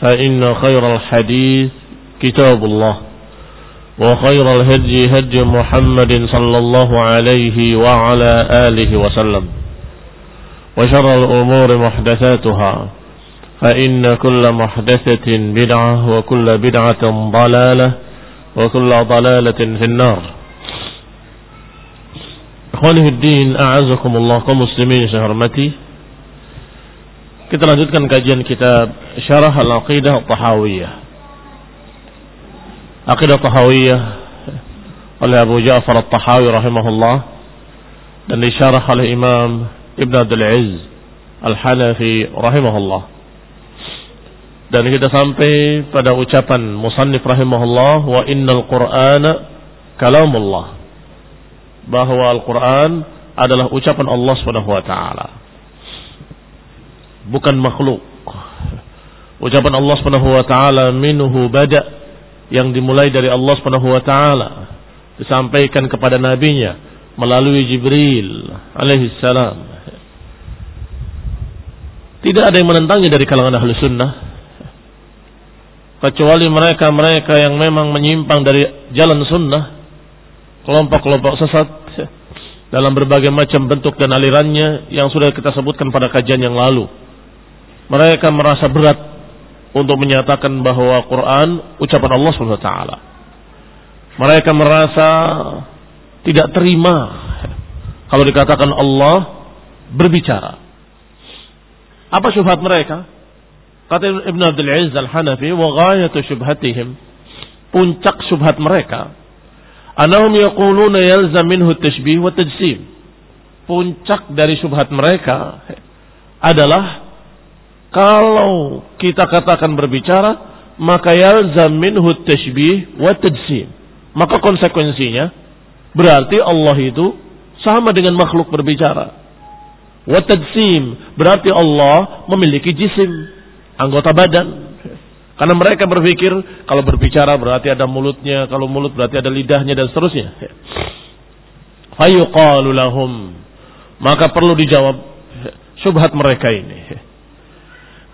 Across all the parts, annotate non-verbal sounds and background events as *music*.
فإن خير الحديث كتاب الله وخير الهدي هدي محمد صلى الله عليه وعلى آله وسلم وشر الأمور محدثاتها فإن كل محدثة بدعة وكل بدعة ضلالة وكل ضلالة في النار. إخواني الدين أعزكم الله كمسلمين شهرمتي Kita lanjutkan kajian kitab Syarah Al-Aqidah Tahawiyah. Aqidah Tahawiyah oleh Abu Ja'far At-Tahawi rahimahullah dan disyarah oleh Imam Ibn Abdul Aziz Al-Hanafi rahimahullah. Dan kita sampai pada ucapan musannif rahimahullah wa innal Qur'ana kalamullah. Bahwa Al-Qur'an adalah ucapan Allah Subhanahu wa taala bukan makhluk. Ucapan Allah Subhanahu wa taala minhu bada yang dimulai dari Allah Subhanahu wa taala disampaikan kepada nabinya melalui Jibril alaihi salam. Tidak ada yang menentangnya dari kalangan ahli sunnah kecuali mereka-mereka yang memang menyimpang dari jalan sunnah kelompok-kelompok sesat dalam berbagai macam bentuk dan alirannya yang sudah kita sebutkan pada kajian yang lalu mereka merasa berat untuk menyatakan bahwa Quran ucapan Allah SWT. Mereka merasa tidak terima kalau dikatakan Allah berbicara. Apa syubhat mereka? Kata Ibn Abdul Aziz Al-Hanafi, wa ghayatu syubhatihim, puncak syubhat mereka, anahum yaquluna yalzam minhu tashbih wa tajsim. Puncak dari syubhat mereka adalah kalau kita katakan berbicara, maka yalzam minhu tashbih wa tajsim. Maka konsekuensinya berarti Allah itu sama dengan makhluk berbicara. Wa tajsim berarti Allah memiliki jisim, anggota badan. Karena mereka berpikir kalau berbicara berarti ada mulutnya, kalau mulut berarti ada lidahnya dan seterusnya. Fayuqalu lahum. Maka perlu dijawab syubhat mereka ini.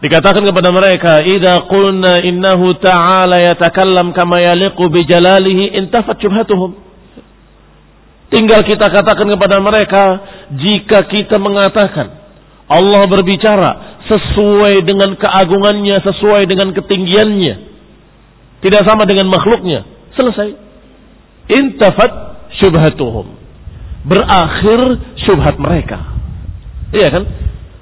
Dikatakan kepada mereka, "Idza qulna innahu ta'ala yatakallam kama yaliqu bi jalalihi intafat syubhatuhum." Tinggal kita katakan kepada mereka, jika kita mengatakan Allah berbicara sesuai dengan keagungannya, sesuai dengan ketinggiannya, tidak sama dengan makhluknya, selesai. Intafat syubhatuhum. Berakhir syubhat mereka. Iya kan?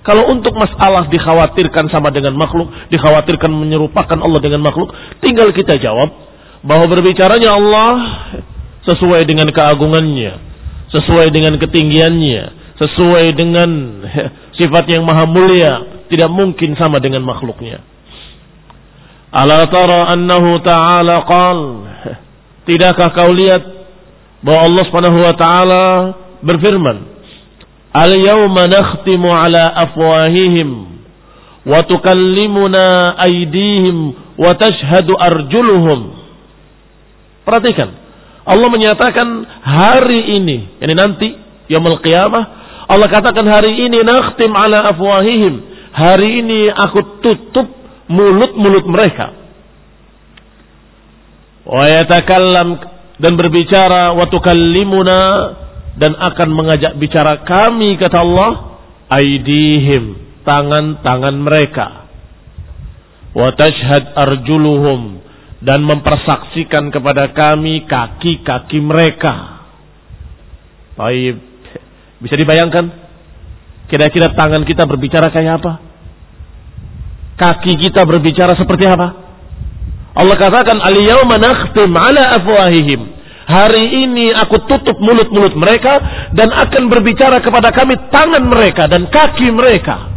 Kalau untuk masalah dikhawatirkan sama dengan makhluk, dikhawatirkan menyerupakan Allah dengan makhluk, tinggal kita jawab bahwa berbicaranya Allah sesuai dengan keagungannya, sesuai dengan ketinggiannya, sesuai dengan *laughs* sifat yang maha mulia, tidak mungkin sama dengan makhluknya. Ala tara annahu ta'ala qal *laughs* Tidakkah kau lihat bahwa Allah Subhanahu wa taala berfirman Al-yawma nakhtimu ala afwahihim wa tukallimuna aydihim wa tashhadu arjuluhum Perhatikan Allah menyatakan hari ini ini nanti yaumul qiyamah Allah katakan hari ini nakhtim ala afwahihim hari ini aku tutup mulut-mulut mereka. Wa yatakallam dan berbicara wa tukallimuna dan akan mengajak bicara kami kata Allah aidihim tangan-tangan mereka wa tashhad arjuluhum dan mempersaksikan kepada kami kaki-kaki mereka. Baik, bisa dibayangkan kira-kira tangan kita berbicara kayak apa? kaki kita berbicara seperti apa? Allah katakan al-yawma nakhtim ala afwahihim. Hari ini aku tutup mulut-mulut mereka dan akan berbicara kepada kami tangan mereka dan kaki mereka.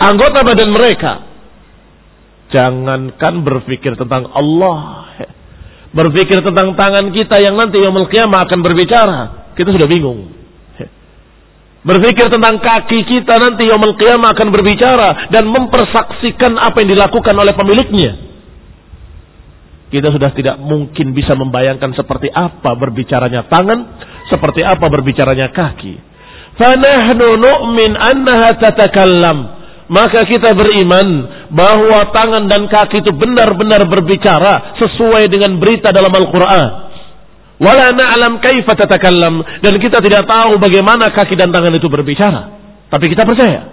Anggota badan mereka. Jangankan berpikir tentang Allah. Berpikir tentang tangan kita yang nanti yang qiyamah akan berbicara. Kita sudah bingung. Berpikir tentang kaki kita nanti yang qiyamah akan berbicara dan mempersaksikan apa yang dilakukan oleh pemiliknya. Kita sudah tidak mungkin bisa membayangkan seperti apa berbicaranya tangan, seperti apa berbicaranya kaki. Fanahnu nu'min annaha tatakallam. Maka kita beriman bahwa tangan dan kaki itu benar-benar berbicara sesuai dengan berita dalam Al-Quran. Wala na'lam kaifa tatakallam dan kita tidak tahu bagaimana kaki dan tangan itu berbicara. Tapi kita percaya.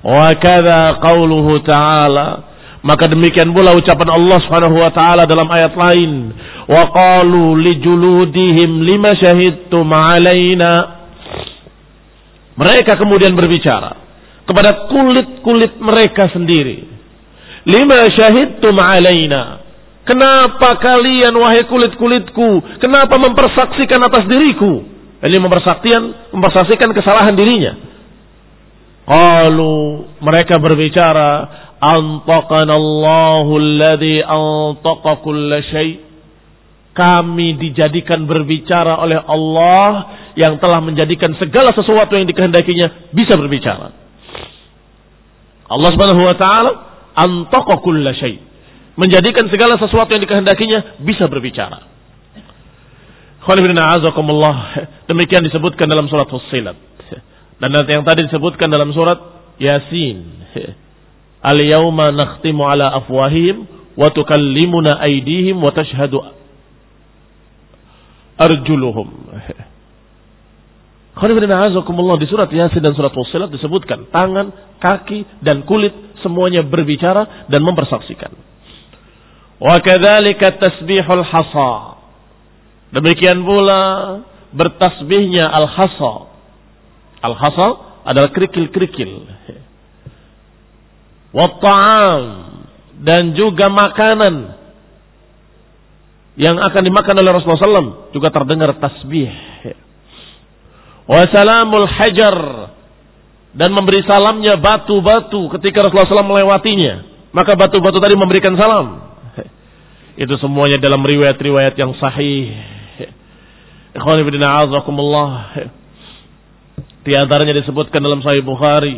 Wa kadza qauluhu ta'ala maka demikian pula ucapan Allah Subhanahu wa taala dalam ayat lain, wa qalu li juludihim lima syahidtum alaina. Mereka kemudian berbicara kepada kulit-kulit mereka sendiri. Lima syahidtum alaina. Kenapa kalian wahai kulit-kulitku, kenapa mempersaksikan atas diriku? Ini mempersaksikan, mempersaksikan kesalahan dirinya. Kalau mereka berbicara, antaqana Allahu alladhi antaqa kulla syai' kami dijadikan berbicara oleh Allah yang telah menjadikan segala sesuatu yang dikehendakinya bisa berbicara. Allah Subhanahu wa taala antaqa kulla syai' menjadikan segala sesuatu yang dikehendakinya bisa berbicara. Demikian disebutkan dalam surat Fussilat. Dan yang tadi disebutkan dalam surat Yasin. Al-yawma nakhtimu ala afwahihim wa tukallimuna aydihim wa tashhadu arjuluhum. *laughs* di surat Yasin dan surat Fussilat disebutkan tangan, kaki dan kulit semuanya berbicara dan mempersaksikan. Wa kadzalika tasbihul hasa. Demikian pula bertasbihnya al-hasa. Al-hasa adalah kerikil-kerikil. *laughs* Wa ta'am dan juga makanan yang akan dimakan oleh Rasulullah SAW juga terdengar tasbih. Wa salamul hajar dan memberi salamnya batu-batu ketika Rasulullah SAW melewatinya. Maka batu-batu tadi memberikan salam. Itu semuanya dalam riwayat-riwayat yang sahih. Ikhwan ibn a'azakumullah. Di antaranya disebutkan dalam Sahih Bukhari.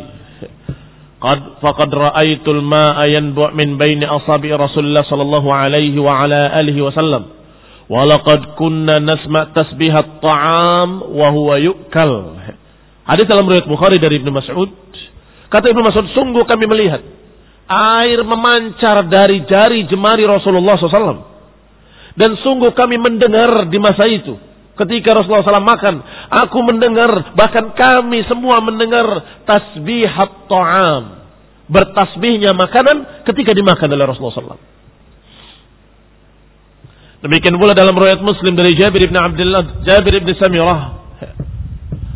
Faqad ra'aitul ma'a yanbu' min baini asabi Rasulullah sallallahu alaihi wa ala alihi wasallam. Wa laqad kunna nasma' tasbih at-ta'am wa huwa yu'kal. Hadis dalam riwayat Bukhari dari Ibnu Mas'ud. Kata Ibnu Mas'ud, sungguh kami melihat air memancar dari jari jemari Rasulullah SAW. Dan sungguh kami mendengar di masa itu. Ketika Rasulullah SAW makan. Aku mendengar, bahkan kami semua mendengar tasbihat ta'am. Bertasbihnya makanan ketika dimakan oleh Rasulullah SAW. Demikian pula dalam riwayat Muslim dari Jabir bin Abdullah, Jabir bin Samirah.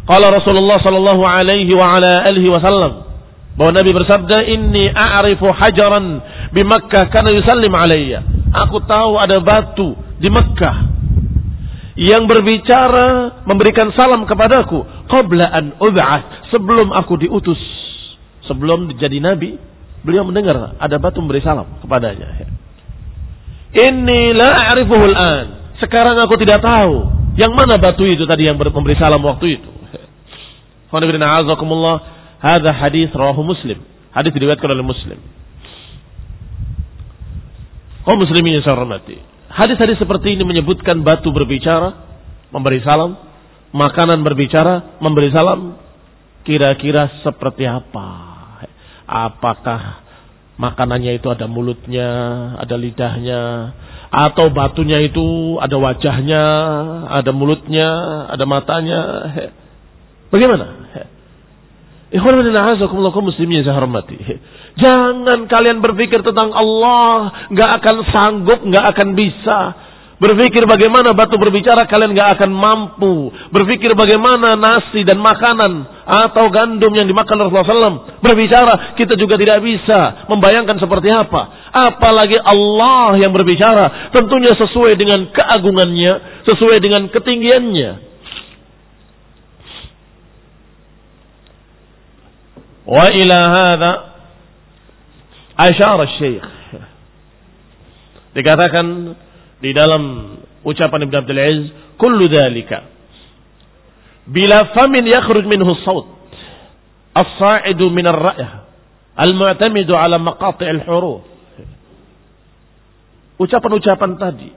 Qala Rasulullah sallallahu alaihi wa ala alihi wasallam bahwa Nabi bersabda, "Inni a'rifu hajaran di Makkah karena yusallim alayya." Aku tahu ada batu di Makkah yang berbicara memberikan salam kepadaku qabla an sebelum aku diutus sebelum jadi nabi beliau mendengar ada batu memberi salam kepadanya inni la a'rifuhu an sekarang aku tidak tahu yang mana batu itu tadi yang memberi salam waktu itu Hadza hadis rawahu Muslim. Hadis diriwayatkan oleh Muslim. Oh muslimin yang saya hormati. Hadis-hadis seperti ini menyebutkan batu berbicara, memberi salam, makanan berbicara, memberi salam. Kira-kira seperti apa? Apakah makanannya itu ada mulutnya, ada lidahnya, atau batunya itu ada wajahnya, ada mulutnya, ada matanya? Bagaimana? Ikhwan muslimin saya hormati. Jangan kalian berpikir tentang Allah, nggak akan sanggup, nggak akan bisa. Berpikir bagaimana batu berbicara kalian nggak akan mampu. Berpikir bagaimana nasi dan makanan atau gandum yang dimakan Rasulullah SAW berbicara kita juga tidak bisa membayangkan seperti apa. Apalagi Allah yang berbicara tentunya sesuai dengan keagungannya, sesuai dengan ketinggiannya. Wa ila asyara syekh. Dikatakan di dalam ucapan Ibn Abdul Aziz, kullu dhalika bila famin yakhruj minhu saut as-sa'idu min ar-ra'yah al-mu'tamidu ala maqati' al-huruf. Ucapan-ucapan tadi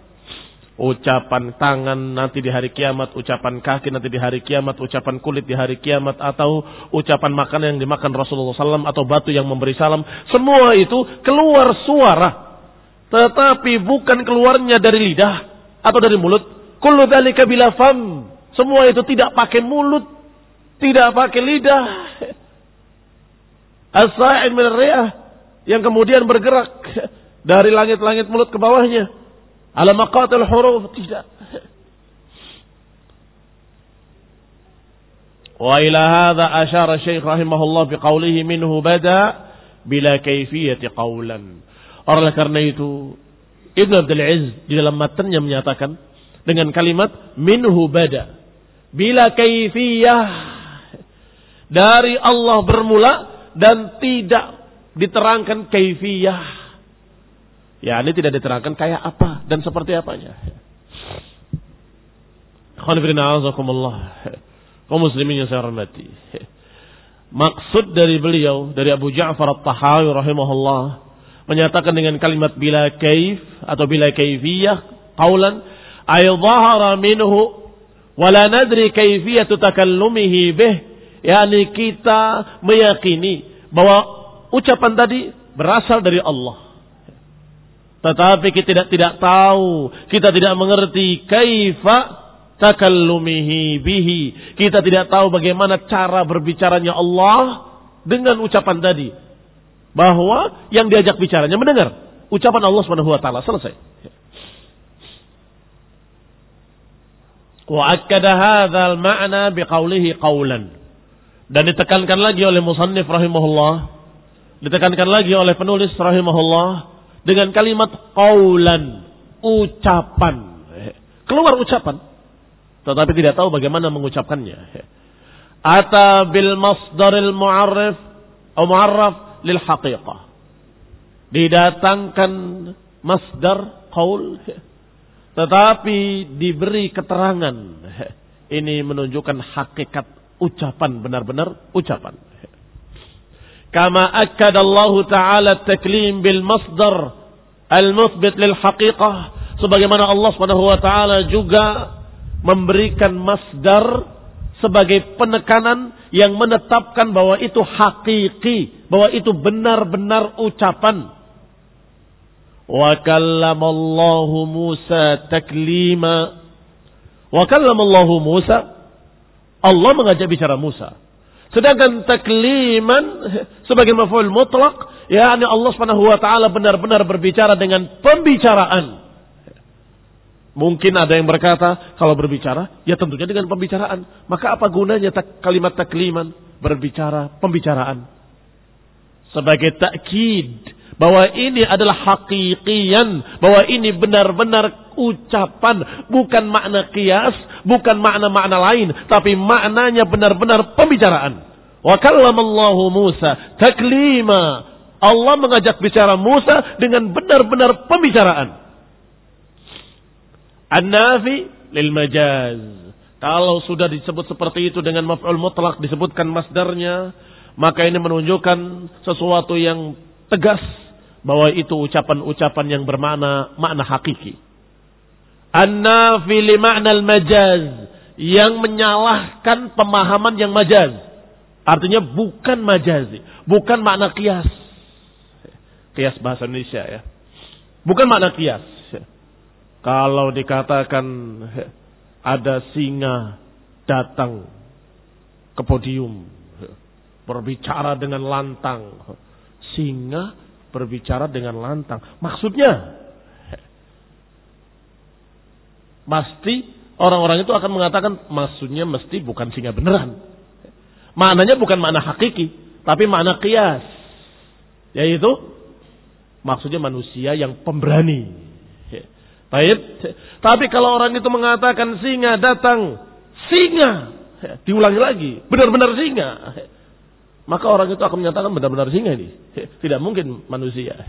ucapan tangan nanti di hari kiamat, ucapan kaki nanti di hari kiamat, ucapan kulit di hari kiamat, atau ucapan makanan yang dimakan Rasulullah SAW, atau batu yang memberi salam. Semua itu keluar suara. Tetapi bukan keluarnya dari lidah atau dari mulut. Kullu bila fam. Semua itu tidak pakai mulut. Tidak pakai lidah. *laughs* As-sa'in min Yang kemudian bergerak dari langit-langit mulut ke bawahnya Ala maqatil huruf tidak. Wa ila hadha asyara Syekh rahimahullah bi qawlihi minhu bada bila kaifiyati qawlan. Oleh karena itu Ibn Abdul Aziz di dalam matanya menyatakan dengan kalimat minhu bada bila kaifiyah dari Allah bermula dan tidak diterangkan kaifiyah Ya, ini tidak diterangkan kayak apa dan seperti apanya. Kaum muslimin yang saya hormati. Maksud dari beliau, dari Abu Ja'far at-Tahawi rahimahullah, menyatakan dengan kalimat bila kaif atau bila kaifiyah, qawlan, ay dhahara minhu, wala nadri kaifiyatu takallumihi bih, yakni kita meyakini bahwa ucapan tadi berasal dari Allah. Tetapi kita tidak tidak tahu, kita tidak mengerti kaifa takallumihi bihi. Kita tidak tahu bagaimana cara berbicaranya Allah dengan ucapan tadi. Bahwa yang diajak bicaranya mendengar ucapan Allah Subhanahu wa taala selesai. Wa akkada hadzal ma'na biqaulihi qaulan. Dan ditekankan lagi oleh musannif rahimahullah, ditekankan lagi oleh penulis rahimahullah dengan kalimat qaulan, ucapan. Keluar ucapan. Tetapi tidak tahu bagaimana mengucapkannya. Ata bil masdaril mu'arrif atau mu'arraf lil haqiqah. Didatangkan masdar qaul tetapi diberi keterangan. Ini menunjukkan hakikat ucapan benar-benar ucapan. Akkad Allah Ta'ala taklim bil masdar al-muthbit lil haqiqah. Sebagaimana Allah Subhanahu wa taala juga memberikan masdar sebagai penekanan yang menetapkan bahwa itu hakiki, bahwa itu benar-benar ucapan. Wa kallamallahu Musa taklima. Wa kallamallahu Musa Allah mengajak bicara Musa. Sedangkan takliman sebagai maf'ul mutlak, yakni Allah Subhanahu wa taala benar-benar berbicara dengan pembicaraan. Mungkin ada yang berkata, kalau berbicara, ya tentunya dengan pembicaraan. Maka apa gunanya tak, kalimat takliman? Berbicara, pembicaraan. Sebagai takkid, bahwa ini adalah hakikian, bahwa ini benar-benar ucapan, bukan makna kias, bukan makna-makna lain, tapi maknanya benar-benar pembicaraan. Wa kallamallahu Musa taklima. Allah mengajak bicara Musa dengan benar-benar pembicaraan. An-nafi lil majaz. Kalau sudah disebut seperti itu dengan maf'ul mutlak disebutkan masdarnya, maka ini menunjukkan sesuatu yang tegas bahwa itu ucapan-ucapan yang bermakna makna hakiki. An-nafi li ma'nal majaz yang menyalahkan pemahaman yang majaz. Artinya bukan majazi, bukan makna kias. Kias bahasa Indonesia ya. Bukan makna kias. Kalau dikatakan ada singa datang ke podium berbicara dengan lantang. Singa berbicara dengan lantang. Maksudnya, pasti orang-orang itu akan mengatakan maksudnya mesti bukan singa beneran. Maknanya bukan makna hakiki, tapi makna kias. Yaitu maksudnya manusia yang pemberani. Baik. Tapi kalau orang itu mengatakan singa datang, singa, diulangi lagi, benar-benar singa. Maka orang itu akan menyatakan benar-benar singa ini. *laughs* Tidak mungkin manusia. *laughs*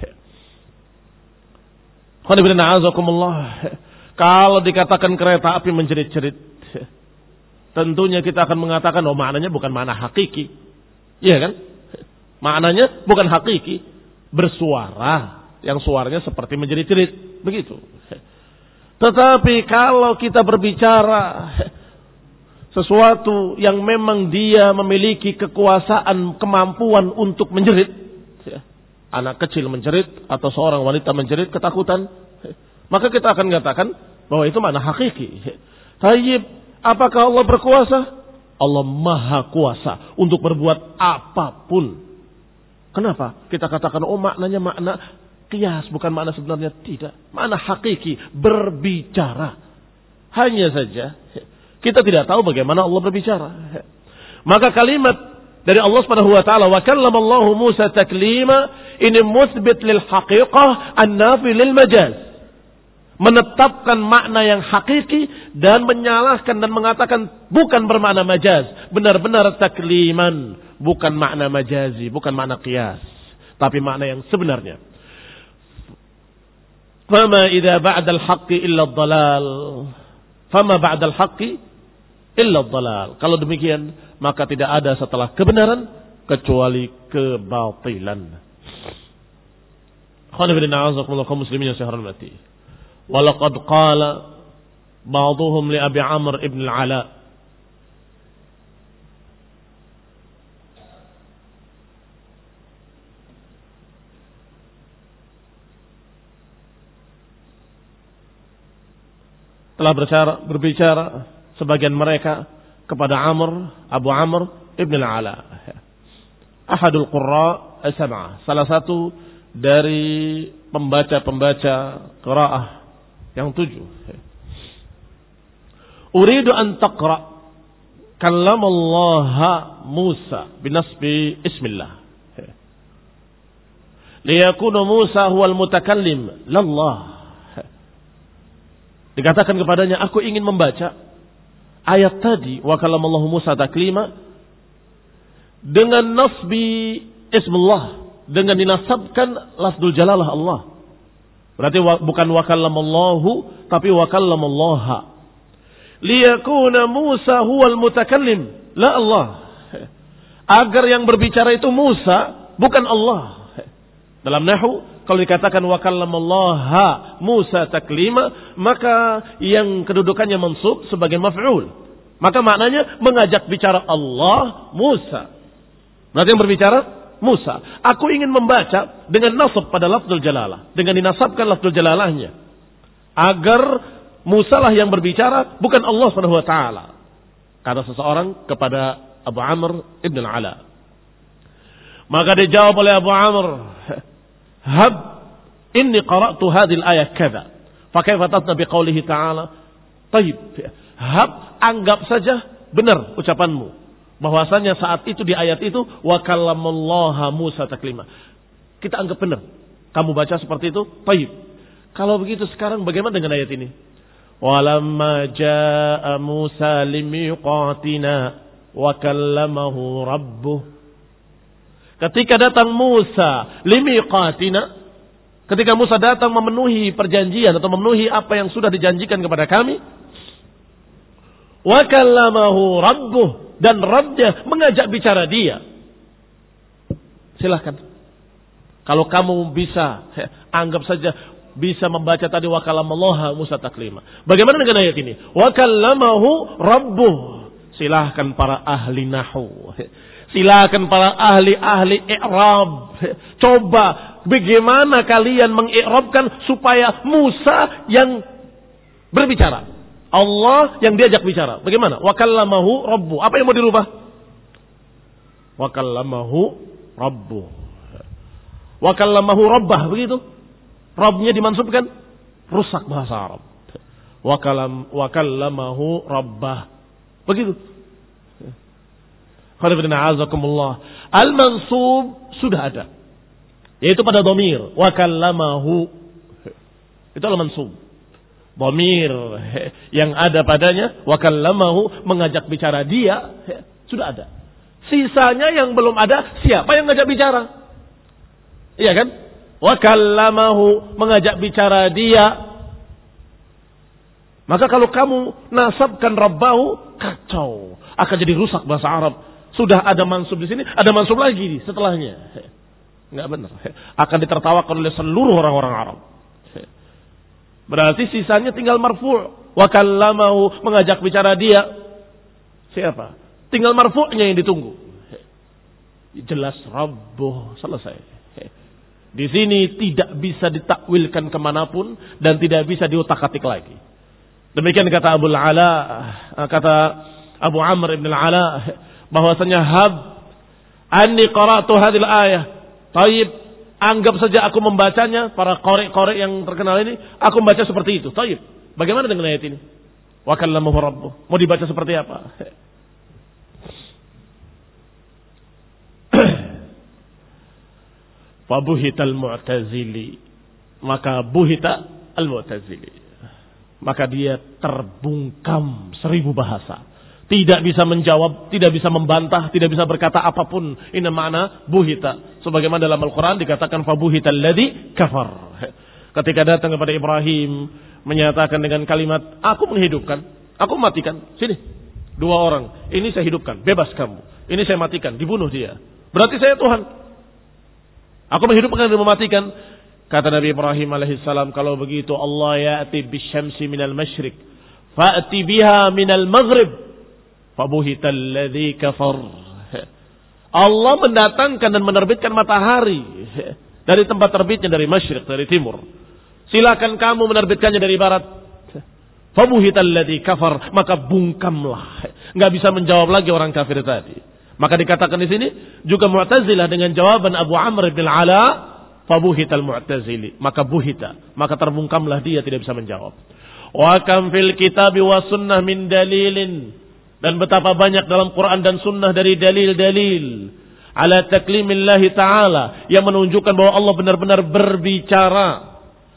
*laughs* Kalau dikatakan kereta api menjerit-jerit. Tentunya kita akan mengatakan oh maknanya bukan makna hakiki. Iya kan? Maknanya bukan hakiki. Bersuara. Yang suaranya seperti menjerit-jerit. Begitu. Tetapi kalau kita berbicara sesuatu yang memang dia memiliki kekuasaan, kemampuan untuk menjerit, ya. anak kecil menjerit atau seorang wanita menjerit ketakutan, maka kita akan katakan bahwa itu mana hakiki. Tayyib, apakah Allah berkuasa? Allah maha kuasa untuk berbuat apa pun. Kenapa? Kita katakan, oh maknanya makna kias, bukan makna sebenarnya. Tidak. Makna hakiki, berbicara. Hanya saja, kita tidak tahu bagaimana Allah berbicara. Maka kalimat dari Allah Subhanahu wa taala wa kallamallahu Musa taklima ini musbit lil haqiqah an-nafi lil majaz. Menetapkan makna yang hakiki dan menyalahkan dan mengatakan bukan bermakna majaz, benar-benar takliman, bukan makna majazi, bukan makna qiyas, tapi makna yang sebenarnya. Fama idza ba'da al-haqqi illa ad-dalal. Fama ba'da al-haqqi illa dhalal. Kalau demikian, maka tidak ada setelah kebenaran kecuali kebatilan. Khonibina azakumullah kaum muslimin yang saya hormati. Walaqad qala ba'dhum li Abi Amr ibn al-Ala telah berbicara, berbicara sebagian mereka kepada Amr, Abu Amr Ibn al-Ala. Ahadul Qurra as-Sab'ah. Salah satu dari pembaca-pembaca qiraah yang tujuh. Uridu an taqra kalam Allah Musa binasbi ismillah. Liyakuna Musa huwal mutakallim lallah. Dikatakan kepadanya, aku ingin membaca ayat tadi wa kallamallahu Musa taklima dengan nasbi ismullah dengan dinasabkan lafzul jalalah Allah. Berarti bukan wa kallamallahu tapi wa kallamallaha. Liyakuna Musa huwal mutakallim, la Allah. Agar yang berbicara itu Musa, bukan Allah. Dalam nahu kalau dikatakan wa kallamallaha Musa taklima, maka yang kedudukannya mansub sebagai maf'ul. Maka maknanya mengajak bicara Allah Musa. Berarti yang berbicara Musa. Aku ingin membaca dengan nasab pada lafzul jalalah. Dengan dinasabkan lafzul jalalahnya. Agar Musa lah yang berbicara, bukan Allah ta'ala. Kata seseorang kepada Abu Amr ibn al-Ala. Maka dijawab oleh Abu Amr. Hab, inni qara'tu hadil ayat kada. Fakaifa tatna biqaulihi ta'ala. Taib. Hab, anggap saja benar ucapanmu. Bahwasanya saat itu di ayat itu wa kallamullaha Musa taklima. Kita anggap benar. Kamu baca seperti itu? Baik. Kalau begitu sekarang bagaimana dengan ayat ini? Walamma jaa Musa limiqatina wa kallamahu rabbuh. Ketika datang Musa limiqatina, ketika Musa datang memenuhi perjanjian atau memenuhi apa yang sudah dijanjikan kepada kami, wa kallamahu rabbuh dan Rabbnya mengajak bicara dia. Silahkan. Kalau kamu bisa, anggap saja bisa membaca tadi wa Musa taklima. Bagaimana dengan ayat ini? Wa kallamahu rabbuh. Silahkan para ahli nahu. Silahkan para ahli-ahli i'rab. Coba bagaimana kalian mengi'rabkan supaya Musa yang berbicara. Allah yang diajak bicara. Bagaimana? Wa kallamahu rabbuh. Apa yang mau dirubah? Wa kallamahu rabbuh. Wa kallamahu rabbah. Begitu? Robnya dimansubkan rusak bahasa Arab. Wakalam wakallamahu rabbah. Begitu. Al-mansub sudah ada. Yaitu pada domir. Wakallamahu. Itu al-mansub. Domir yang ada padanya. Wakallamahu mengajak bicara dia. Sudah ada. Sisanya yang belum ada. Siapa yang ngajak bicara? Iya kan? wa kallamahu mengajak bicara dia maka kalau kamu nasabkan rabbahu kacau akan jadi rusak bahasa Arab sudah ada mansub di sini ada mansub lagi setelahnya. Nggak benar akan ditertawakan oleh seluruh orang-orang Arab. Berarti sisanya tinggal marfu' wa kallamahu mengajak bicara dia. Siapa? Tinggal marfu'nya yang ditunggu. Jelas rabbuh selesai. Di sini tidak bisa ditakwilkan ke mana pun dan tidak bisa diotak-atik lagi. Demikian kata Abu Ala, kata Abu Amr ibn Ala, bahwasanya hab anni qara'tu hadil ayah. Taib, anggap saja aku membacanya, para korek-korek yang terkenal ini, aku membaca seperti itu. Taib, bagaimana dengan ayat ini? Wa kallamahu rabbuh. Mau dibaca seperti apa? *clears throat* Fabuhital mu'tazili. Maka buhita al-mu'tazili. Maka dia terbungkam seribu bahasa. Tidak bisa menjawab, tidak bisa membantah, tidak bisa berkata apa pun. Ini mana buhita. Sebagaimana dalam Al-Quran dikatakan fabuhital ladhi kafar. Ketika datang kepada Ibrahim menyatakan dengan kalimat, aku menghidupkan, aku matikan. Sini, dua orang. Ini saya hidupkan, bebas kamu. Ini saya matikan, dibunuh dia. Berarti saya Tuhan. Aku menghidupkan dan mematikan. Kata Nabi Ibrahim alaihissalam, kalau begitu Allah ya'ti bisyamsi minal masyrik. Fa'ti biha minal maghrib. Fabuhital kafar. Allah mendatangkan dan menerbitkan matahari. Dari tempat terbitnya dari masyrik, dari timur. Silakan kamu menerbitkannya dari barat. Fabuhital ladhi kafar. Maka bungkamlah. Nggak bisa menjawab lagi orang kafir tadi. Maka dikatakan di sini juga Mu'tazilah dengan jawaban Abu Amr bin Ala, fabuhital Mu'tazili. Maka buhita, maka terbungkamlah dia tidak bisa menjawab. Wa kam fil kitab wa sunnah min dalilin dan betapa banyak dalam Quran dan sunnah dari dalil-dalil ala taklimillahi taala yang menunjukkan bahwa Allah benar-benar berbicara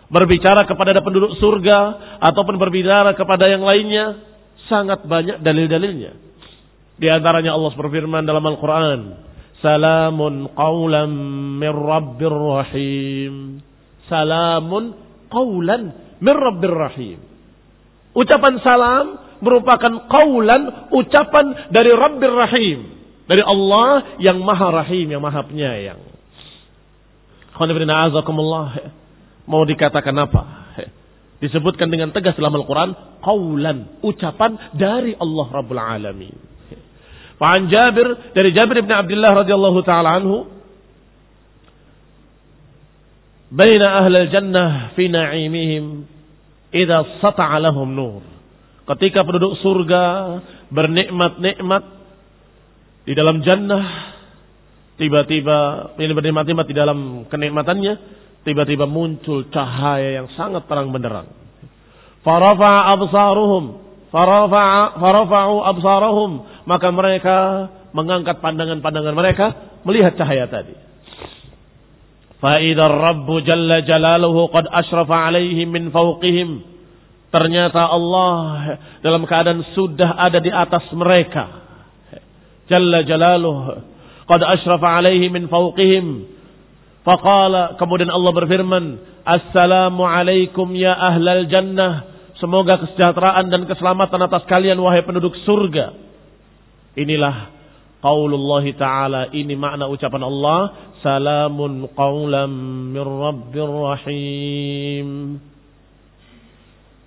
berbicara kepada penduduk surga ataupun berbicara kepada yang lainnya sangat banyak dalil-dalilnya di antaranya Allah berfirman dalam Al-Quran. Salamun qawlan min Rabbir Rahim. Salamun qawlan min Rabbir Rahim. Ucapan salam merupakan qawlan, ucapan dari Rabbir Rahim. Dari Allah yang maha rahim, yang maha penyayang. Mau dikatakan apa? Disebutkan dengan tegas dalam Al-Quran. Qawlan, ucapan dari Allah Rabbul Alamin. Fa'an Jabir dari Jabir bin Abdullah radhiyallahu taala anhu baina ahli jannah fi na'imihim sata'a lahum nur Ketika penduduk surga bernikmat-nikmat di dalam jannah, tiba-tiba ini bernikmat-nikmat di dalam kenikmatannya, tiba-tiba muncul cahaya yang sangat terang benderang. farafa absaruhum, farafa farafa'u absaruhum, maka mereka mengangkat pandangan-pandangan mereka melihat cahaya tadi. Fa'idar Rabbu Jalla Jalaluhu qad asrafa alaihim min fawqihim Ternyata Allah dalam keadaan sudah ada di atas mereka. Jalla jalaluh. Qad ashrafa alaihi min fawqihim. Faqala. Kemudian Allah berfirman. Assalamu alaikum ya ahlal jannah. Semoga kesejahteraan dan keselamatan atas kalian wahai penduduk surga. Inilah qaulullah ta'ala. Ini makna ucapan Allah. Salamun qawlam min rabbir rahim.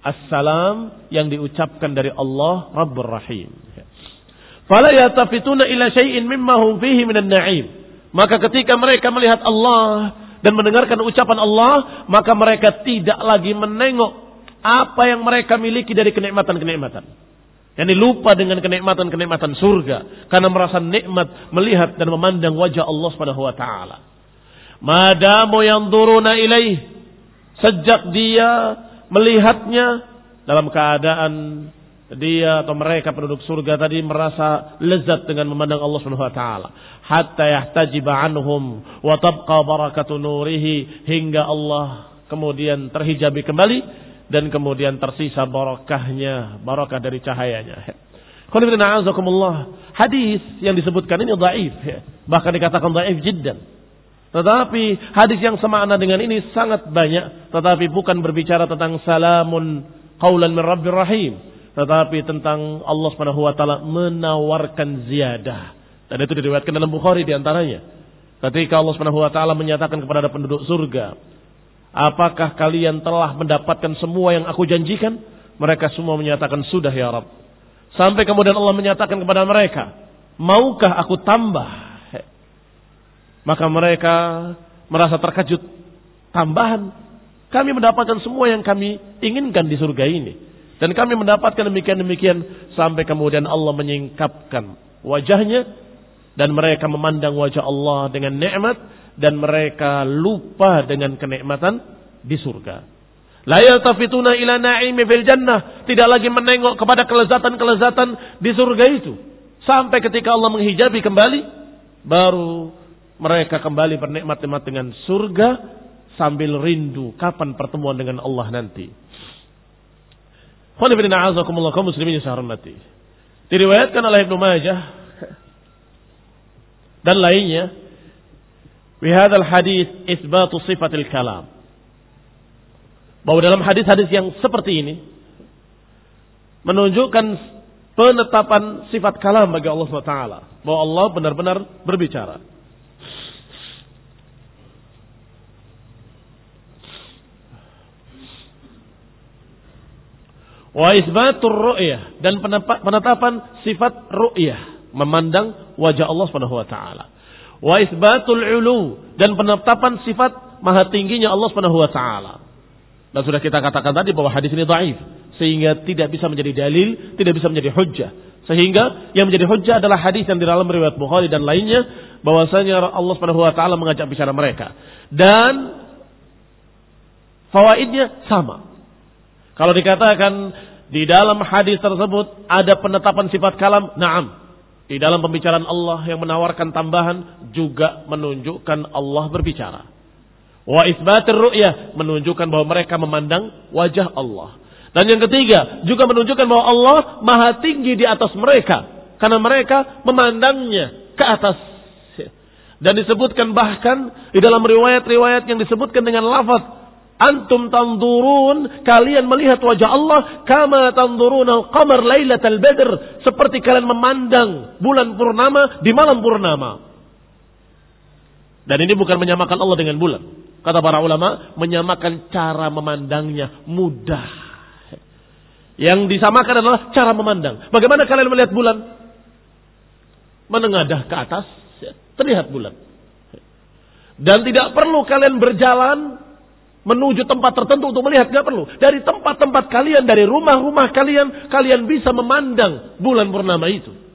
Assalam yang diucapkan dari Allah Rabbur Rahim. Fala yatafituna ila syai'in mimma hum fihi minan na'im. Maka ketika mereka melihat Allah dan mendengarkan ucapan Allah, maka mereka tidak lagi menengok apa yang mereka miliki dari kenikmatan-kenikmatan. Yani lupa dengan kenikmatan-kenikmatan surga karena merasa nikmat melihat dan memandang wajah Allah Subhanahu wa taala. Madamu yang turuna ilaih sejak dia melihatnya dalam keadaan dia atau mereka penduduk surga tadi merasa lezat dengan memandang Allah Subhanahu wa taala. Hatta yahtajiba anhum wa tabqa barakatu nurihi hingga Allah kemudian terhijabi kembali dan kemudian tersisa barakahnya barakah dari cahayanya. Hadis yang disebutkan ini dhaif bahkan dikatakan dhaif jiddan tetapi hadis yang semakna dengan ini sangat banyak. Tetapi bukan berbicara tentang salamun qaulan min rahim. Tetapi tentang Allah subhanahu wa ta'ala menawarkan ziyadah. Dan itu diriwayatkan dalam Bukhari di antaranya. Ketika Allah subhanahu wa ta'ala menyatakan kepada penduduk surga. Apakah kalian telah mendapatkan semua yang aku janjikan? Mereka semua menyatakan sudah ya Rabb. Sampai kemudian Allah menyatakan kepada mereka. Maukah aku tambah? Maka mereka merasa terkejut. Tambahan, kami mendapatkan semua yang kami inginkan di surga ini. Dan kami mendapatkan demikian-demikian sampai kemudian Allah menyingkapkan wajahnya dan mereka memandang wajah Allah dengan nikmat dan mereka lupa dengan kenikmatan di surga. La yaltafituna ila na'imi fil jannah, tidak lagi menengok kepada kelezatan-kelezatan di surga itu. Sampai ketika Allah menghijabi kembali baru mereka kembali bernikmat-nikmat dengan surga sambil rindu kapan pertemuan dengan Allah nanti. Diriwayatkan oleh Ibnu Majah dan lainnya di hadal hadis isbatu sifatil kalam. Bahwa dalam hadis-hadis yang seperti ini menunjukkan penetapan sifat kalam bagi Allah SWT. Bahwa Allah benar-benar berbicara. Wa isbatur ru'yah dan penetapan sifat ru'yah, memandang wajah Allah Subhanahu wa taala. Wa isbatul ulu dan penetapan sifat maha tingginya Allah Subhanahu wa taala. Dan sudah kita katakan tadi bahwa hadis ini dhaif sehingga tidak bisa menjadi dalil, tidak bisa menjadi hujjah. Sehingga yang menjadi hujjah adalah hadis yang di dalam riwayat Bukhari dan lainnya bahwasanya Allah Subhanahu wa taala mengajak bicara mereka. Dan fawaidnya sama. Kalau dikatakan di dalam hadis tersebut ada penetapan sifat kalam, naam. Di dalam pembicaraan Allah yang menawarkan tambahan juga menunjukkan Allah berbicara. Wa isbatir ru'yah menunjukkan bahwa mereka memandang wajah Allah. Dan yang ketiga juga menunjukkan bahwa Allah maha tinggi di atas mereka. Karena mereka memandangnya ke atas. Dan disebutkan bahkan di dalam riwayat-riwayat yang disebutkan dengan lafaz Antum tandurun, kalian melihat wajah Allah kama tandurun al-qamar lailatal badr, seperti kalian memandang bulan purnama di malam purnama. Dan ini bukan menyamakan Allah dengan bulan. Kata para ulama, menyamakan cara memandangnya mudah. Yang disamakan adalah cara memandang. Bagaimana kalian melihat bulan? Menengadah ke atas, terlihat bulan. Dan tidak perlu kalian berjalan menuju tempat tertentu untuk melihat nggak perlu. Dari tempat-tempat kalian, dari rumah-rumah kalian, kalian bisa memandang bulan purnama itu.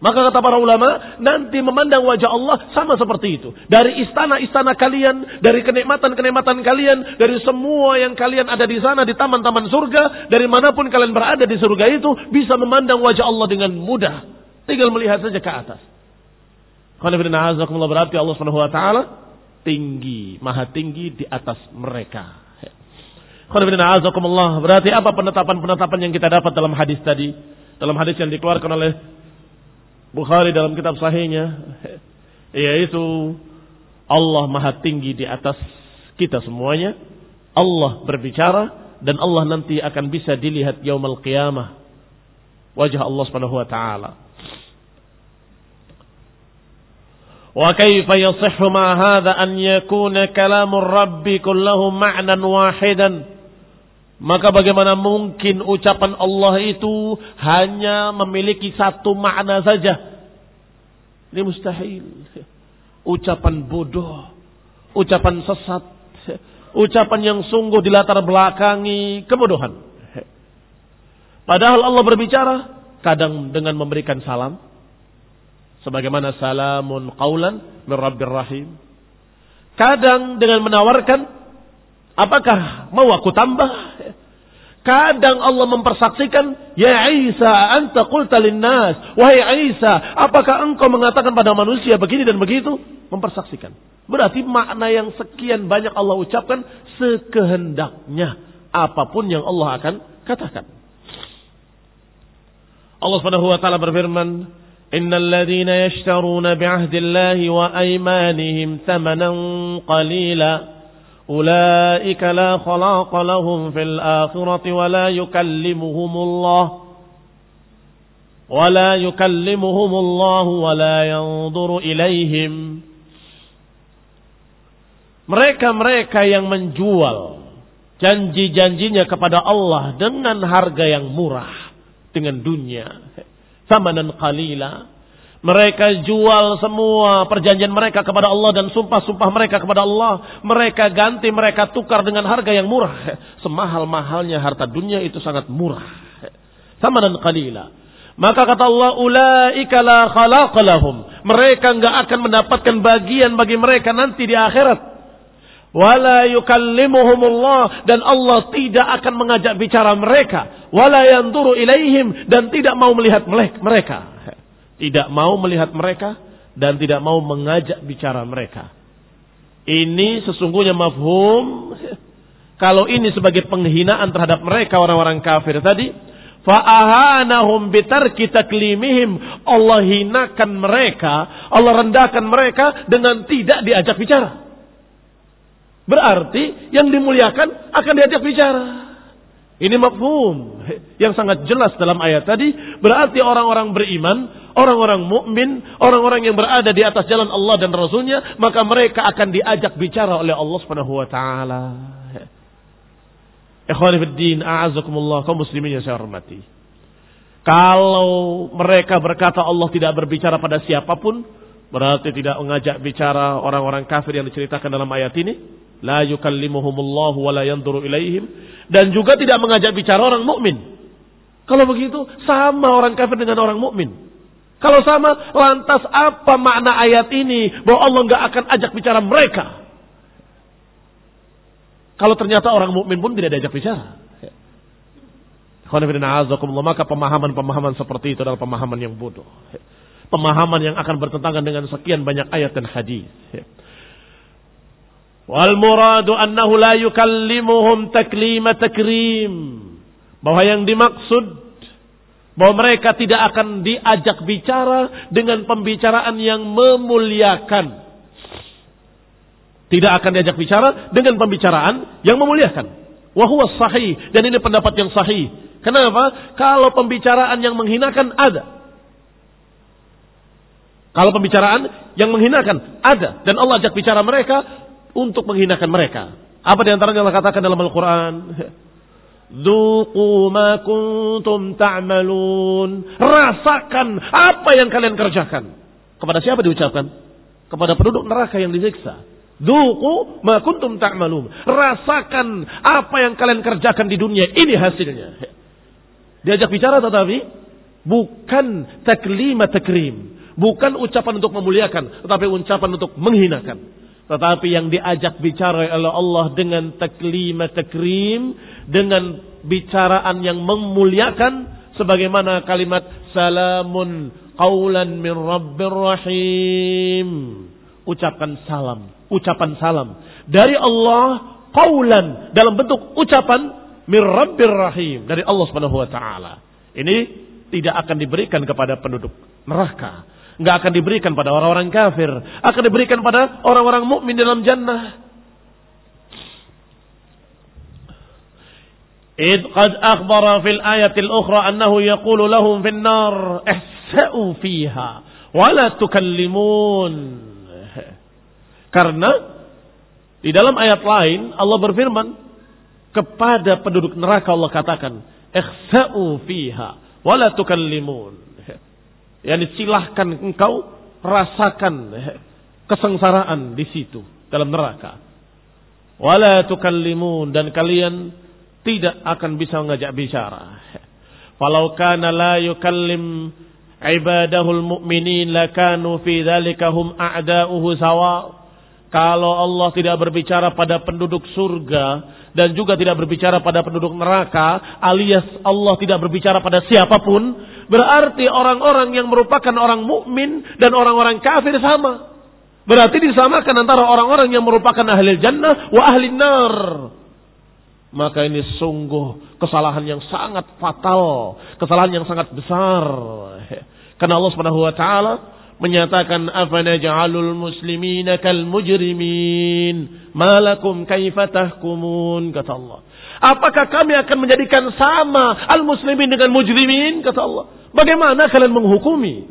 Maka kata para ulama, nanti memandang wajah Allah sama seperti itu. Dari istana-istana kalian, dari kenikmatan-kenikmatan kalian, dari semua yang kalian ada di sana, di taman-taman surga, dari mana pun kalian berada di surga itu, bisa memandang wajah Allah dengan mudah. Tinggal melihat saja ke atas. Kalau berarti Allah Subhanahu wa taala tinggi, maha tinggi di atas mereka. Berarti apa penetapan-penetapan yang kita dapat dalam hadis tadi? Dalam hadis yang dikeluarkan oleh Bukhari dalam kitab sahihnya. Yaitu Allah maha tinggi di atas kita semuanya. Allah berbicara dan Allah nanti akan bisa dilihat yaumul qiyamah. Wajah Allah Subhanahu wa taala. Wa kaifa yasihhu ma hadha an yakuna kalamur rabbi kullahu ma'nan wahidan? Maka bagaimana mungkin ucapan Allah itu hanya memiliki satu makna saja? Ini mustahil. Ucapan bodoh, ucapan sesat, ucapan yang sungguh dilatar belakangi kebodohan. Padahal Allah berbicara kadang dengan memberikan salam sebagaimana salamun qaulan min rahim. Kadang dengan menawarkan Apakah mau aku tambah? Kadang Allah mempersaksikan, Ya Isa, anta qulta linnas. Wahai Isa, apakah engkau mengatakan pada manusia begini dan begitu? Mempersaksikan. Berarti makna yang sekian banyak Allah ucapkan sekehendaknya. Apa pun yang Allah akan katakan. Allah Subhanahu wa taala berfirman, "Innal ladzina yashtaruna bi'ahdillahi wa aymanihim thamanan qalila" أولئك لا خلاق لهم في الآخرة ولا يكلمهم الله ولا يكلمهم الله ولا ينظر إليهم mereka-mereka yang menjual janji-janjinya kepada Allah dengan harga yang murah dengan dunia samanan qalila mereka jual semua perjanjian mereka kepada Allah dan sumpah-sumpah mereka kepada Allah. Mereka ganti, mereka tukar dengan harga yang murah. Semahal-mahalnya harta dunia itu sangat murah. Sama dan qalila. Maka kata Allah, ulaika la khalaqalahum. Mereka enggak akan mendapatkan bagian bagi mereka nanti di akhirat. Wala yukallimuhumullah dan Allah tidak akan mengajak bicara mereka. Wala yanduru ilaihim dan tidak mau melihat mereka tidak mau melihat mereka dan tidak mau mengajak bicara mereka. Ini sesungguhnya mafhum kalau ini sebagai penghinaan terhadap mereka orang-orang kafir tadi, fa'ahanahum bitarki taklimihim. Allah hinakan mereka, Allah rendahkan mereka dengan tidak diajak bicara. Berarti yang dimuliakan akan diajak bicara. Ini mafhum yang sangat jelas dalam ayat tadi. Berarti orang-orang beriman, orang-orang mukmin, orang-orang yang berada di atas jalan Allah dan Rasulnya, maka mereka akan diajak bicara oleh Allah Subhanahu Wa Taala. Ikhwanifiddin, a'azakumullah, kaum muslimin yang saya hormati. Kalau mereka berkata Allah tidak berbicara pada siapa pun, berarti tidak mengajak bicara orang-orang kafir yang diceritakan dalam ayat ini. La yukallimuhumullahu wa la yanzuru ilaihim dan juga tidak mengajak bicara orang mukmin. Kalau begitu sama orang kafir dengan orang mukmin. Kalau sama, lantas apa makna ayat ini bahwa Allah nggak akan ajak bicara mereka? Kalau ternyata orang mukmin pun tidak diajak bicara. Maka pemahaman-pemahaman seperti itu adalah pemahaman yang bodoh. Pemahaman yang akan bertentangan dengan sekian banyak ayat dan hadis. Wal muradu annahu la yukallimuhum taklima takrim. Bahwa yang dimaksud bahwa mereka tidak akan diajak bicara dengan pembicaraan yang memuliakan. Tidak akan diajak bicara dengan pembicaraan yang memuliakan. Wahuwa sahih. Dan ini pendapat yang sahih. Kenapa? Kalau pembicaraan yang menghinakan ada. Kalau pembicaraan yang menghinakan ada. Dan Allah ajak bicara mereka untuk menghinakan mereka. Apa di antaranya Allah katakan dalam Al-Quran? *laughs* Ma. Rasakan apa yang kalian kerjakan. Kepada siapa diucapkan? Kepada penduduk neraka yang disiksa. Zuqu ma kuntum ta'malun. Rasakan apa yang kalian kerjakan di dunia. Ini hasilnya. *laughs* Diajak bicara tetapi bukan taklima takrim. Bukan ucapan untuk memuliakan, tetapi ucapan untuk menghinakan. Tetapi yang diajak bicara oleh Allah dengan taklima takrim, dengan bicaraan yang memuliakan, sebagaimana kalimat salamun qawlan min rabbir rahim. ucapkan salam, ucapan salam dari Allah qaulan dalam bentuk ucapan mir rabbir rahim dari Allah Subhanahu wa taala. Ini tidak akan diberikan kepada penduduk neraka, nggak akan diberikan pada orang-orang kafir, akan diberikan pada orang-orang mukmin dalam jannah. إذ قد أخبر في الآية الأخرى أنه يقول لهم في النار احسأوا فيها ولا تكلمون karena di dalam ayat lain Allah berfirman kepada penduduk neraka Allah katakan ikhsa'u fiha wala tukallimun yani silahkan engkau rasakan kesengsaraan di situ dalam neraka wala tukallimun dan kalian tidak akan bisa mengajak bicara. Falau kana la yukallim ibadahul mu'minin lakanu fi dzalika hum a'da'uhu sawa. Kalau Allah tidak berbicara pada penduduk surga dan juga tidak berbicara pada penduduk neraka, alias Allah tidak berbicara pada siapa pun, berarti orang-orang yang merupakan orang mukmin dan orang-orang kafir sama. Berarti disamakan antara orang-orang yang merupakan ahli jannah wa ahli nar. Maka ini sungguh kesalahan yang sangat fatal, kesalahan yang sangat besar. Karena Allah Subhanahu wa taala menyatakan afana ja'alul muslimina kal mujrimin malakum kaifa tahkumun kata Allah. Apakah kami akan menjadikan sama al muslimin dengan mujrimin kata Allah? Bagaimana kalian menghukumi?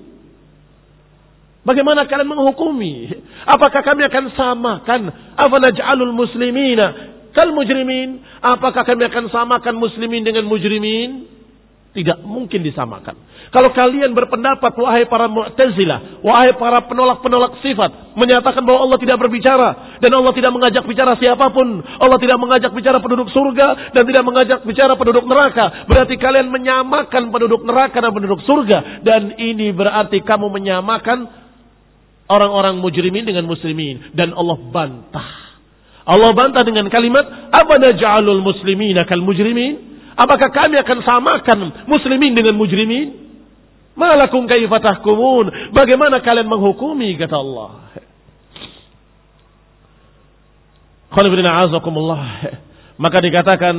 Bagaimana kalian menghukumi? Apakah kami akan samakan afana ja'alul muslimina kal mujrimin. Apakah kami akan samakan muslimin dengan mujrimin? Tidak mungkin disamakan. Kalau kalian berpendapat, wahai para mu'tazilah, wahai para penolak-penolak sifat, menyatakan bahwa Allah tidak berbicara, dan Allah tidak mengajak bicara siapa pun, Allah tidak mengajak bicara penduduk surga, dan tidak mengajak bicara penduduk neraka, berarti kalian menyamakan penduduk neraka dan penduduk surga, dan ini berarti kamu menyamakan orang-orang mujrimin dengan muslimin, dan Allah bantah. Allah bantah dengan kalimat, apa naj'alul muslimina kal mujrimin? Apakah kami akan samakan muslimin dengan mujrimin? Malakum kaifa tahkumun? Bagaimana kalian menghukumi kata Allah? Maka dikatakan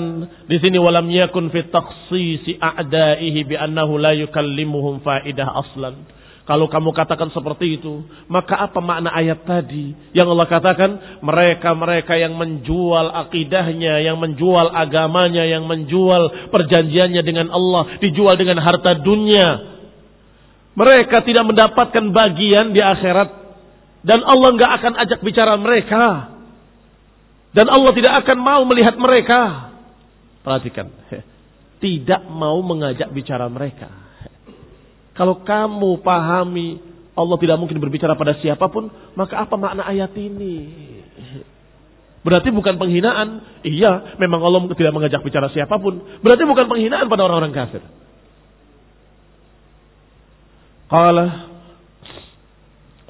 di sini walam yakun fi takhsisi a'daihi bi annahu la yukallimuhum faidah aslan. Kalau kamu katakan seperti itu, maka apa makna ayat tadi yang Allah katakan mereka-mereka yang menjual akidahnya, yang menjual agamanya, yang menjual perjanjiannya dengan Allah, dijual dengan harta dunia. Mereka tidak mendapatkan bagian di akhirat dan Allah nggak akan ajak bicara mereka. Dan Allah tidak akan mau melihat mereka. Perhatikan, *laughs* tidak mau mengajak bicara mereka. Kalau kamu pahami Allah tidak mungkin berbicara pada siapa pun, maka apa makna ayat ini? Berarti bukan penghinaan. Iya, memang Allah tidak mengajak bicara siapa pun. Berarti bukan penghinaan pada orang-orang kafir. Qala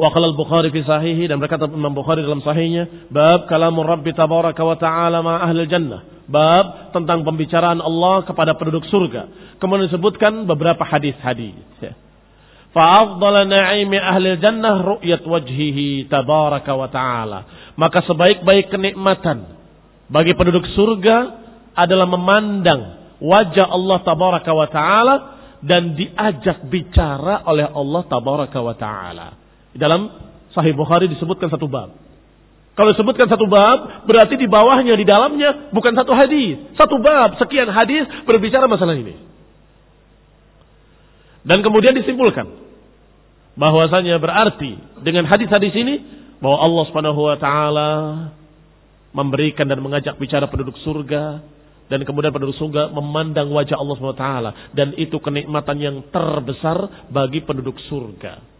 wa qala al-Bukhari fi sahihi dan berkata Imam Bukhari dalam sahihnya, bab kalamur Rabbi tabaraka wa ta'ala ma ahli jannah. Bab tentang pembicaraan Allah kepada penduduk surga. Kemudian disebutkan beberapa hadis-hadis. Fa'afdala na'imi ahli jannah ru'yat wajhihi tabaraka wa ta'ala. Maka sebaik-baik kenikmatan bagi penduduk surga adalah memandang wajah Allah tabaraka wa ta'ala dan diajak bicara oleh Allah tabaraka wa ta'ala. Dalam Sahih Bukhari disebutkan satu bab. Kalau disebutkan satu bab, berarti di bawahnya, di dalamnya bukan satu hadis. Satu bab, sekian hadis berbicara masalah ini. Dan kemudian disimpulkan bahwasanya berarti dengan hadis-hadis ini bahwa Allah Subhanahu wa taala memberikan dan mengajak bicara penduduk surga dan kemudian penduduk surga memandang wajah Allah Subhanahu wa taala dan itu kenikmatan yang terbesar bagi penduduk surga.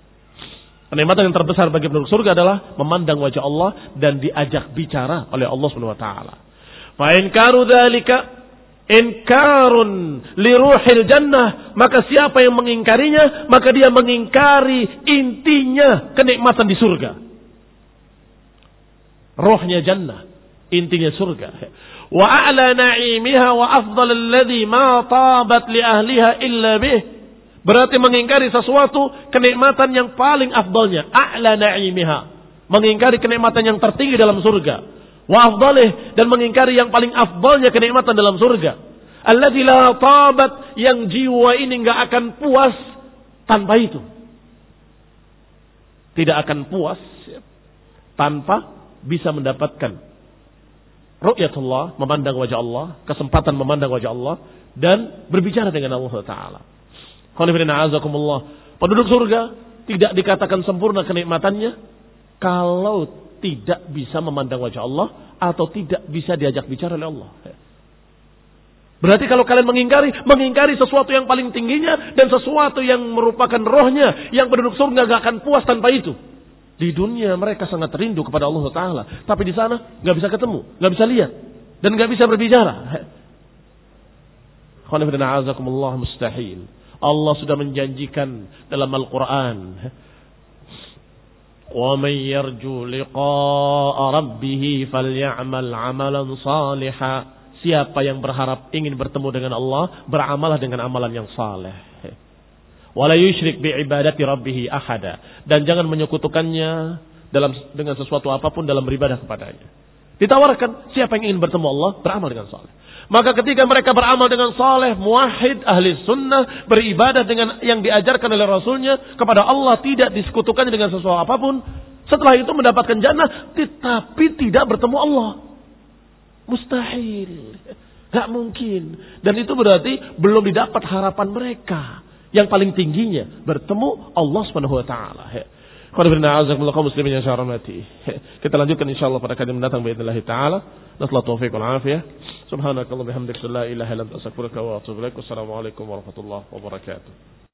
Kenikmatan yang terbesar bagi penduduk surga adalah memandang wajah Allah dan diajak bicara oleh Allah Subhanahu wa taala. Fa in karu dzalika inkarun li ruhil jannah maka siapa yang mengingkarinya maka dia mengingkari intinya kenikmatan di surga. Rohnya jannah intinya surga. Wa a'la na'imiha wa afdal alladhi ma tabat li ahliha illa bih berarti mengingkari sesuatu kenikmatan yang paling afdalnya a'la na'imiha mengingkari kenikmatan yang tertinggi dalam surga. Wa afdalih dan mengingkari yang paling afdalnya kenikmatan dalam surga. Alladzi la tabat yang jiwa ini enggak akan puas tanpa itu. Tidak akan puas tanpa bisa mendapatkan ru'yatullah, memandang wajah Allah, kesempatan memandang wajah Allah dan berbicara dengan Allah taala. Penduduk surga tidak dikatakan sempurna kenikmatannya kalau tidak bisa memandang wajah Allah atau tidak bisa diajak bicara oleh Allah. Berarti kalau kalian mengingkari, mengingkari sesuatu yang paling tingginya dan sesuatu yang merupakan rohnya, yang penduduk surga gak akan puas tanpa itu. Di dunia mereka sangat rindu kepada Allah Taala, tapi di sana nggak bisa ketemu, nggak bisa lihat, dan nggak bisa berbicara. *laughs* mustahil. Allah sudah menjanjikan dalam Al-Quran ومن يرجو لقاء ربه فليعمل عملا صالحا Siapa yang berharap ingin bertemu dengan Allah, beramalah dengan amalan yang saleh. Wala yusyrik bi ibadati rabbih ahada dan jangan menyekutukannya dalam dengan sesuatu apapun dalam beribadah kepadanya. Ditawarkan siapa yang ingin bertemu Allah, beramal dengan saleh. Maka ketika mereka beramal dengan saleh, muahid, ahli sunnah, beribadah dengan yang diajarkan oleh Rasulnya, kepada Allah tidak disekutukan dengan sesuatu apa pun. Setelah itu mendapatkan jannah, tetapi tidak bertemu Allah. Mustahil. Gak mungkin. Dan itu berarti belum didapat harapan mereka. Yang paling tingginya, bertemu Allah SWT. muslimin yang Kita lanjutkan insya Allah pada kajian mendatang. Baiklah ta'ala. Nasolah taufiq wal afiyah. Subhanakallah bihamdik la ilaha illa anta astaghfiruka wa atubu ilaik. Wassalamualaikum warahmatullahi wabarakatuh.